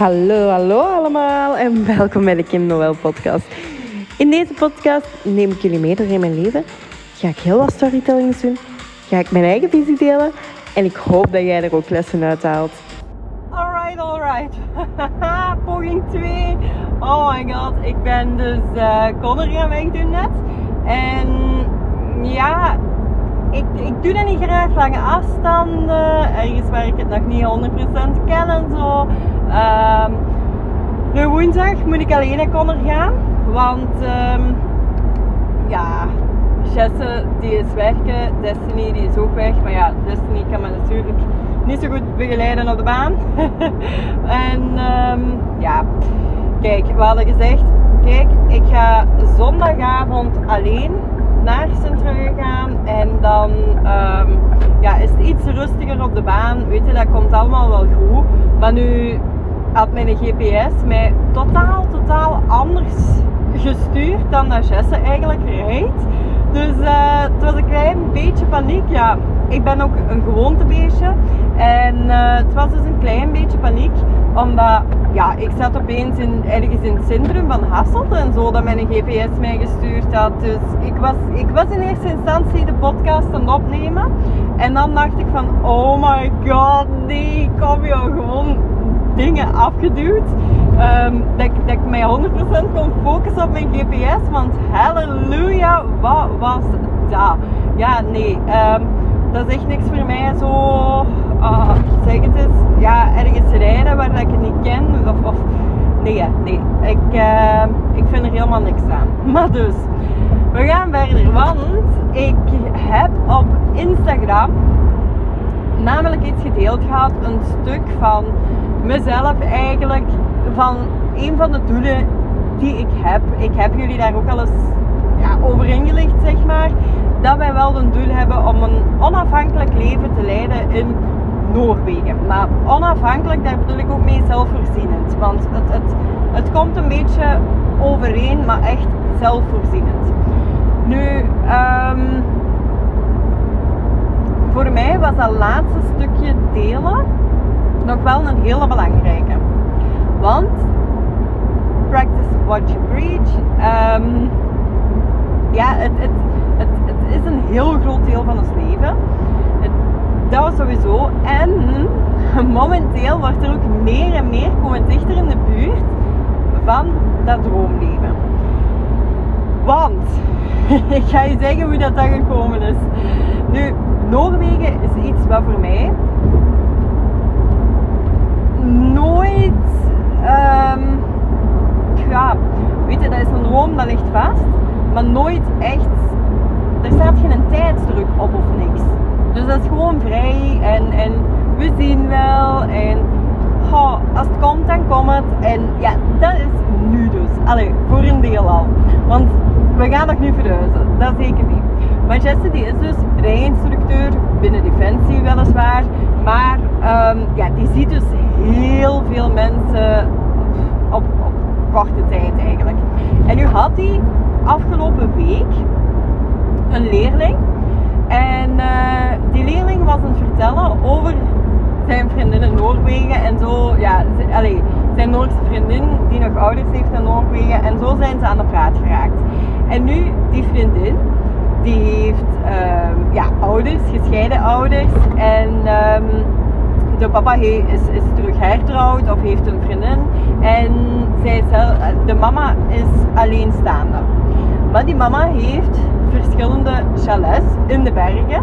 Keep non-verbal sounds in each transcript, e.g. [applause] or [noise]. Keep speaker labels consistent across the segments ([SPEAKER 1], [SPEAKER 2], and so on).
[SPEAKER 1] Hallo, hallo allemaal en [laughs] welkom bij de Kim Noël podcast. In deze podcast neem ik jullie mee door in mijn leven. Ga ik heel wat storytellings doen. Ga ik mijn eigen visie delen. En ik hoop dat jij er ook lessen uit haalt. Alright, alright. [laughs] Poging 2. Oh my god, ik ben dus uh, Connor gaan wegdoen net. En ja, ik, ik doe dat niet graag, lange afstanden. Ergens waar ik het nog niet 100% ken en zo. Um, nu woensdag moet ik alleen naar Connor gaan. Want um, ja, Jesse die is werken, Destiny die is ook weg. Maar ja, Destiny kan me natuurlijk niet zo goed begeleiden op de baan. [laughs] en um, ja, kijk, we hadden gezegd, kijk, ik ga zondagavond alleen naar Centrum gaan. En dan um, ja, is het iets rustiger op de baan. Weet je, dat komt allemaal wel goed. Maar nu had mijn GPS mij totaal, totaal anders gestuurd dan dat Jesse eigenlijk rijdt. Dus uh, het was een klein beetje paniek. Ja, ik ben ook een gewoontebeestje. En uh, het was dus een klein beetje paniek. Omdat ja, ik zat opeens in, ergens in het centrum van Hasselt en zo dat mijn GPS mij gestuurd had. Dus ik was, ik was in eerste instantie de podcast aan het opnemen. En dan dacht ik van, oh my god, nee, kom je gewoon dingen afgeduwd. Um, dat, dat ik mij 100% kon focussen op mijn GPS. Want halleluja, wat was dat? Ja, nee. Um, dat is echt niks voor mij zo. Uh, zeg het eens. Ja, ergens rijden waar ik het niet ken. Of, of nee, nee. Ik, uh, ik vind er helemaal niks aan. [laughs] Maar dus, we gaan verder. Want ik heb op Instagram namelijk iets gedeeld gehad. Een stuk van mezelf eigenlijk. Van een van de doelen die ik heb. Ik heb jullie daar ook al eens ja, over ingelicht, zeg maar. Dat wij wel een doel hebben om een onafhankelijk leven te leiden in Noorwegen. Maar onafhankelijk, daar bedoel ik ook mee zelfvoorzienend. Want het, het, het komt een beetje overeen, maar echt zelfvoorzienend. Nu, um, voor mij was dat laatste stukje delen nog wel een hele belangrijke. Want practice what you preach. Um, ja, het, het, is een heel groot deel van ons leven. dat was sowieso. En [laughs] momenteel wordt er ook meer en meer komen dichter in de buurt van dat droomleven. Want, [laughs] ik ga je zeggen hoe dat dan gekomen is. Nu, Noorwegen is iets wat voor mij nooit. Um, ja, weet je, dat is een droom, dat ligt vast. Maar nooit echt. Er staat geen tijdsdruk op of niks. Dus dat is gewoon vrij en, en we zien wel. En als het komt, dan komt het. En ja, dat is nu dus. Allee, voor een deel al. Want we gaan nog niet verhuizen. Dat zeker niet. Maar Jesse die is dus rijinstructeur binnen Defensie weliswaar. Maar um, ja, die ziet dus heel veel mensen op, op korte tijd eigenlijk. En nu had hij afgelopen week een leerling. En uh, die leerling was aan het vertellen over zijn vriendin in Noorwegen en zo. Ja, zijn Noorse vriendin die nog ouders heeft in Noorwegen. En zo zijn ze aan de praat geraakt. En nu, die vriendin, die heeft um, ja, ouders, gescheiden ouders. En um, de papa is, is terug hertrouwd of heeft een vriendin. En zij zelf, de mama is alleenstaande. Maar die mama heeft verschillende chalets in de bergen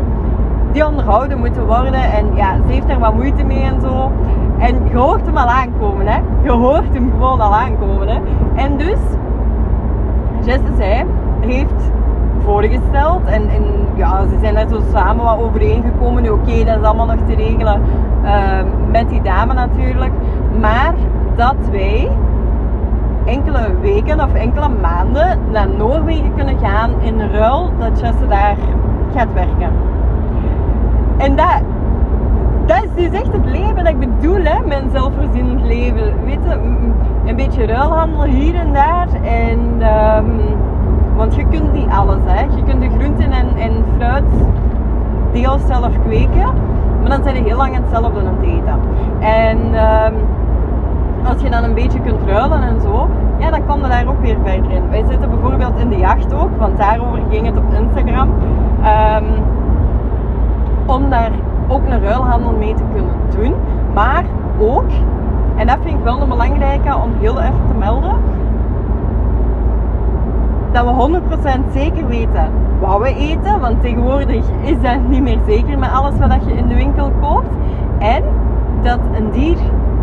[SPEAKER 1] die onderhouden moeten worden. En ja, ze heeft er wat moeite mee en zo. En je hoort hem al aankomen, hè. Je hoort hem gewoon al aankomen, hè. En dus, Jesse zei, heeft voorgesteld. En, ja, ze zijn er zo samen wat overeengekomen. Oké, dat is allemaal nog te regelen uh, met die dame natuurlijk. Maar dat wij enkele weken of enkele maanden naar Noorwegen kunnen gaan in ruil dat Jesse daar gaat werken. En dat, dat is dus echt het leven dat ik bedoel, hè, mijn zelfvoorzienend leven. Weet je, een beetje ruilhandel hier en daar. En, um, want je kunt niet alles, hè. Je kunt de groenten en, en fruit deels zelf kweken. Maar dan zijn je heel lang hetzelfde aan het eten. En um, als je dan een beetje kunt ruilen en zo, ja, dan kom je daar ook weer verder in. Wij zitten bijvoorbeeld in de jacht ook, want daarover ging het op Instagram. Ehm, om daar ook een ruilhandel mee te kunnen doen. Maar ook, en dat vind ik wel een belangrijke om heel even te melden, dat we 100% zeker weten wat we eten. Want tegenwoordig is dat niet meer zeker met alles wat je in de winkel koopt. En dat een dier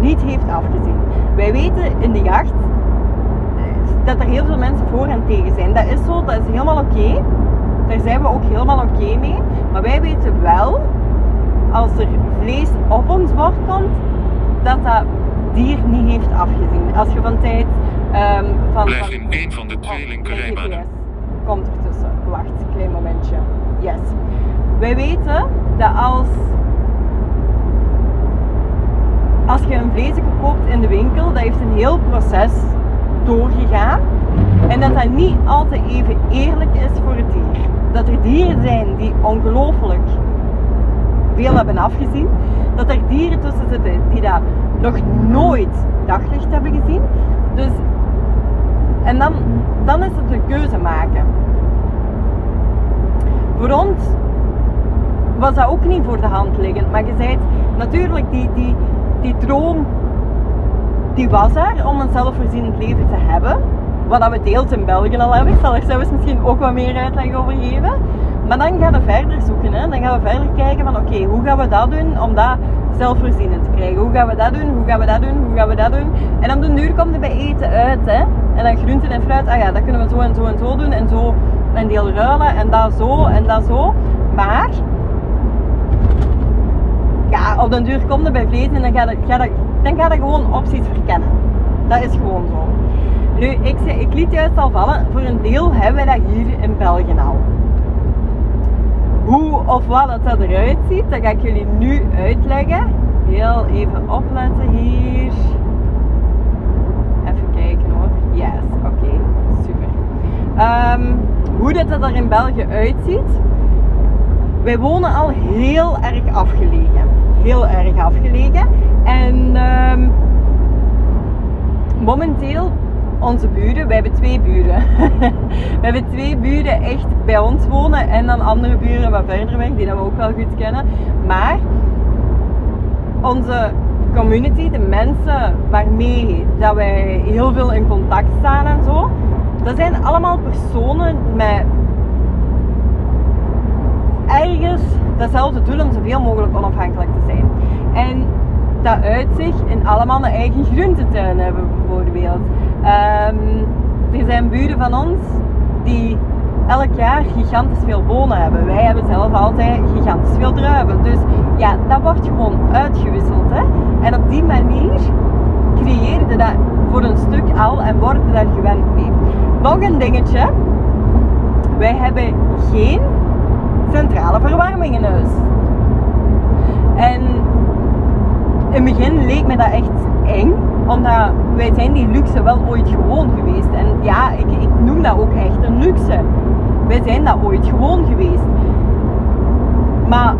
[SPEAKER 1] niet heeft afgezien. Wij weten in de jacht dat er heel veel mensen voor en tegen zijn. Dat is zo, dat is helemaal oké. Daar zijn we ook helemaal oké mee. Maar wij weten wel, als er vlees op ons bord komt, dat dat dier niet heeft afgezien. Als je van tijd... Um, van,
[SPEAKER 2] Blijf in één van de twee oh, linkerrijbanen.
[SPEAKER 1] Komt ertussen. Wacht, klein momentje. Yes. Wij weten dat als als je een vlees koopt in de winkel, dat heeft een heel proces doorgegaan. En dat dat niet altijd even eerlijk is voor het dier. Dat er dieren zijn die ongelooflijk veel hebben afgezien. Dat er dieren tussen zitten die dat nog nooit daglicht hebben gezien. Dus, en dan, dan is het een keuze maken. Voor ons was dat ook niet voor de hand liggend. Maar je zei natuurlijk, die, die, die droom die was er om een zelfvoorzienend leven te hebben. Wat dat we deels in België al hebben. Ik zal er zelfs misschien ook wat meer uitleg over geven. Maar dan gaan we verder zoeken. Hè. Dan gaan we verder kijken van oké, hoe gaan we dat doen om dat zelfvoorzienend te krijgen? Hoe gaan we dat doen? Hoe gaan we dat doen? Hoe gaan we dat doen? En op de duur komt er bij eten uit. Hè. En dan groenten en fruit, ah ja, dat kunnen we zo en zo en zo doen. En zo een deel ruilen en dat zo en dat zo. Maar op den duur komt er bij vlees en dan ga je, ga dan ga je gewoon opties verkennen. Dat is gewoon zo. Nu, ik, ik liet juist al vallen, voor een deel hebben we dat hier in België al. Hoe of wat dat, eruit ziet, dat ga ik jullie nu uitleggen. Heel even opletten hier. Even kijken hoor. Yes, oké, super. Um, hoe dat, dat er in België uitziet. Wij wonen al heel erg afgelegen heel erg afgelegen. En um, momenteel, onze buren, wij hebben twee buren. [laughs] we hebben twee buren echt bij ons wonen en dan andere buren wat verder weg, die dat we ook wel goed kennen. Maar onze community, de mensen waarmee dat wij heel veel in contact staan en zo, dat zijn allemaal personen met ergens datzelfde doel om zoveel mogelijk onafhankelijk te zijn. En dat uit zich in allemaal een eigen groentetuin hebben bijvoorbeeld. Um, er zijn buren van ons die elk jaar gigantisch veel bonen hebben. Wij hebben zelf altijd gigantisch veel druiven. Dus ja, dat wordt gewoon uitgewisseld. Hè? En op die manier creëerde dat voor een stuk al en worden daar gewend mee. Nog een dingetje. Wij hebben geen centrale verwarming in huis. En in het begin leek me dat echt eng, omdat wij zijn die luxe wel ooit gewoon geweest. En ja, ik, ik noem dat ook echt een luxe. Wij zijn dat ooit gewoon geweest. Maar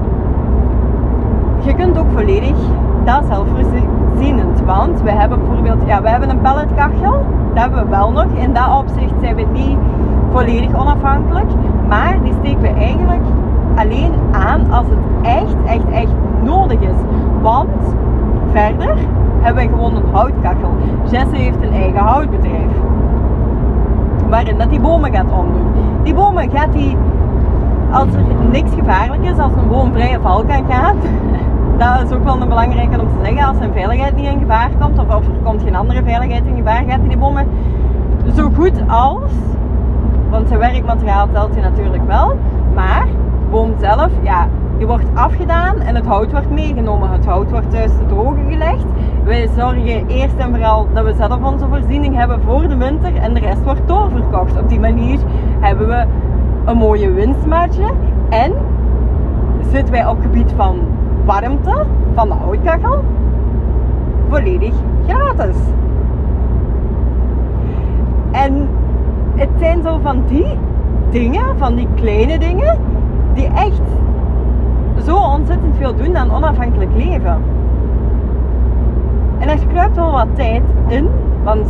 [SPEAKER 1] je kunt ook volledig dat zelfvoorzienend. Want we hebben bijvoorbeeld, ja, we hebben een pelletkachel. Dat hebben we wel nog. In dat opzicht zijn we niet volledig onafhankelijk. Maar die steken we eigenlijk alleen aan als het echt, echt, echt nodig is. Want verder hebben we gewoon een houtkachel. Jesse heeft een eigen houtbedrijf. Waarin dat die bomen gaat omdoen. Die bomen gaat hij, als er niks gevaarlijk is, als een boom vrije kan gaan. [laughs] Dat is ook wel een belangrijke om te zeggen. Als zijn veiligheid niet in gevaar komt, of, of er komt geen andere veiligheid in gevaar, gaat hij die bomen zo goed als want zijn werkmateriaal telt je natuurlijk wel. Maar de boom zelf, ja, die wordt afgedaan en het hout wordt meegenomen. Het hout wordt thuis te drogen gelegd. Wij zorgen eerst en vooral dat we zelf onze voorziening hebben voor de winter en de rest wordt doorverkocht. Op die manier hebben we een mooie winstmarge en zitten wij op gebied van warmte van de houtkachel volledig gratis. En het zijn zo van die dingen, van die kleine dingen, die echt zo ontzettend veel doen aan onafhankelijk leven. En er kruipt wel wat tijd in, want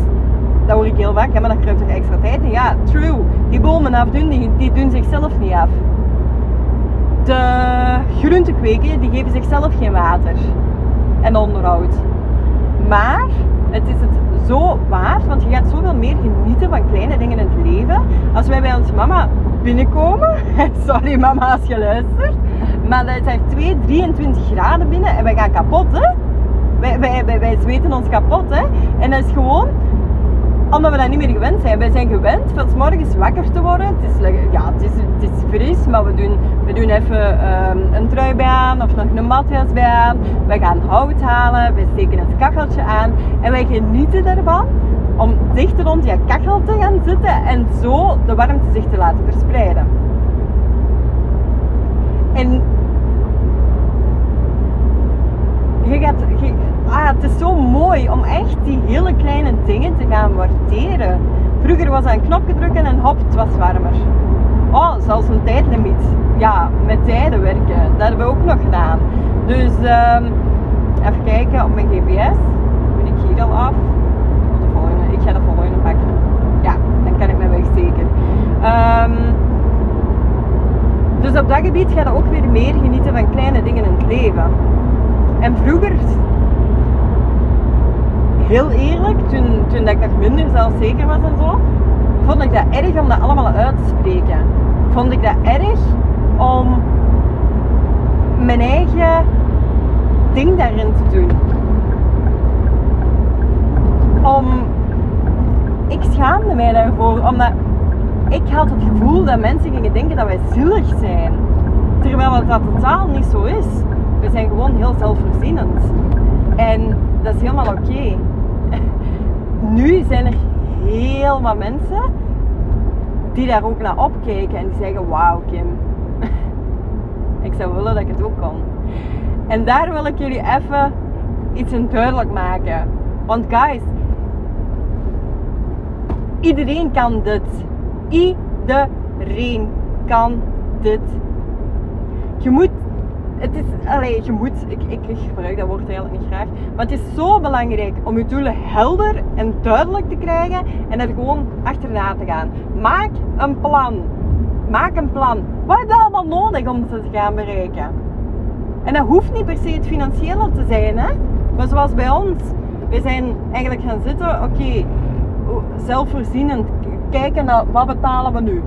[SPEAKER 1] dat hoor ik heel vaak, ja, maar dan kruipt er extra tijd in. Ja, true. Die bomen afdoen, die, die doen zichzelf niet af. De groentekweken, die geven zichzelf geen water en onderhoud. Maar het is het zo waard, want je gaat zoveel meer genieten van kleine dingen in het leven. Als wij bij ons mama binnenkomen, [laughs] sorry mama als je luistert, maar het is 2, 23 graden binnen en wij gaan kapot hè. Wij, wij, wij, wij zweten ons kapot hè. En dat is gewoon omdat we dat niet meer gewend zijn. Wij zijn gewend van s morgens wakker te worden. Het is, ja, het is, het is fris, maar we doen, we doen even um, een trui bij aan of nog een matjas bij aan. We gaan hout halen, we steken het kacheltje aan en wij genieten ervan om dicht rond die kachel te gaan zitten en zo de warmte zich te laten verspreiden. En je gaat, je, het is zo mooi om echt die hele kleine dingen te gaan waarderen. Vroeger was dat een knopje drukken en hop, het was warmer. Oh, zelfs een tijdlimiet. Ja, met tijden werken. Dat hebben we ook nog gedaan. Dus um, even kijken op mijn GPS. Ben ik hier al af? Oh, de volgende. Ik ga de volgende pakken. Ja, dan kan ik mijn weg zeker. Um, dus op dat gebied ga je ook weer meer genieten van kleine dingen in het leven. En vroeger, heel eerlijk, toen, toen dat ik nog minder zelfzeker was en zo, vond ik dat erg om dat allemaal uit te spreken. Vond ik dat erg om mijn eigen ding daarin te doen. Om, ik schaamde mij daarvoor, omdat ik had het gevoel dat mensen gingen denken dat wij zielig zijn. Terwijl dat totaal niet zo is. We zijn gewoon heel zelfvoorzienend. En dat is helemaal oké. Nu zijn er heel wat mensen die daar ook naar opkijken en die zeggen: Wauw, Kim, [laughs] ik zou willen dat ik het ook kon. En daar wil ik jullie even iets in duidelijk maken. Want, guys, iedereen kan dit. Iedereen kan dit. Je moet het is, allee, je moet, ik, ik, gebruik dat woord eigenlijk niet graag, maar het is zo belangrijk om je doelen helder en duidelijk te krijgen en er gewoon achterna te gaan. Maak een plan. Maak een plan. Wat heb je allemaal nodig om ze te gaan bereiken? En dat hoeft niet per se het financiële te zijn, hè? maar zoals bij ons. We zijn eigenlijk gaan zitten, oké, zelfvoorzienend, kijken naar wat betalen we nu.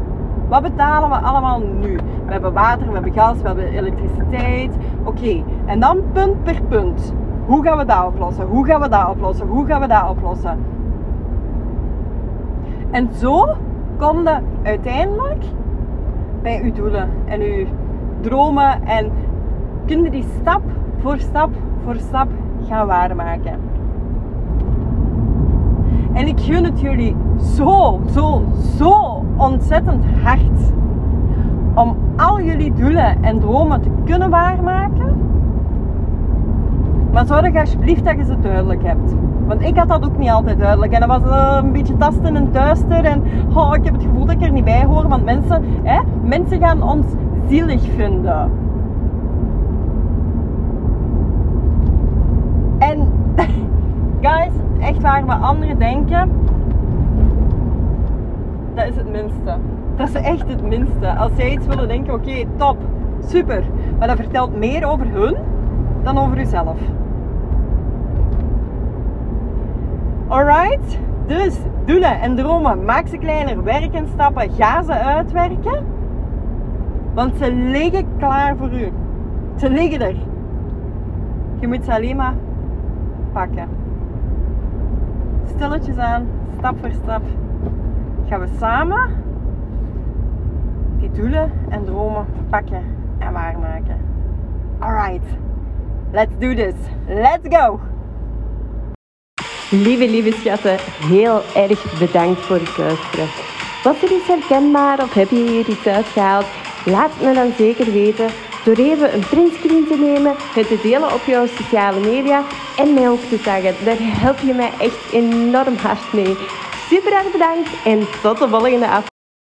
[SPEAKER 1] Wat betalen we allemaal nu? We hebben water, we hebben gas, we hebben elektriciteit. Oké, en dan punt per punt. Hoe gaan we dat oplossen? Hoe gaan we dat oplossen? Hoe gaan we dat oplossen? En zo kom je uiteindelijk bij uw doelen en uw dromen en kun je die stap voor stap voor stap gaan waarmaken. En ik gun het jullie zo, zo, zo ontzettend hard om al jullie doelen en dromen te kunnen waarmaken. Maar zorg alsjeblieft dat je ze duidelijk hebt. Want ik had dat ook niet altijd duidelijk. En dat was uh, een beetje tasten en duister. En oh, ik heb het gevoel dat ik er niet bij hoor. Want mensen, hè, mensen gaan ons zielig vinden. En [laughs] guys, echt waar we anderen denken, dat is het minste. Dat is echt het minste. Als zij iets willen denken, oké, top, super. Maar dat vertelt meer over hun dan over uzelf. Alright? Dus doelen en dromen, maak ze kleiner, werk en stappen, ga ze uitwerken. Want ze liggen klaar voor u. Ze liggen er. Je moet ze alleen maar pakken. Stilletjes aan, stap voor stap, gaan we samen die doelen en dromen pakken en waarmaken. Alright, let's do this. Let's go! Lieve, lieve schatten, heel erg bedankt voor het luisteren. Was er iets herkenbaar of heb je hier iets uitgehaald? Laat me dan zeker weten door even een printscreen te nemen, het te delen op jouw sociale media en mij ook te zeggen. Daar help je mij echt enorm hard mee. Super erg bedankt en tot de volgende aflevering.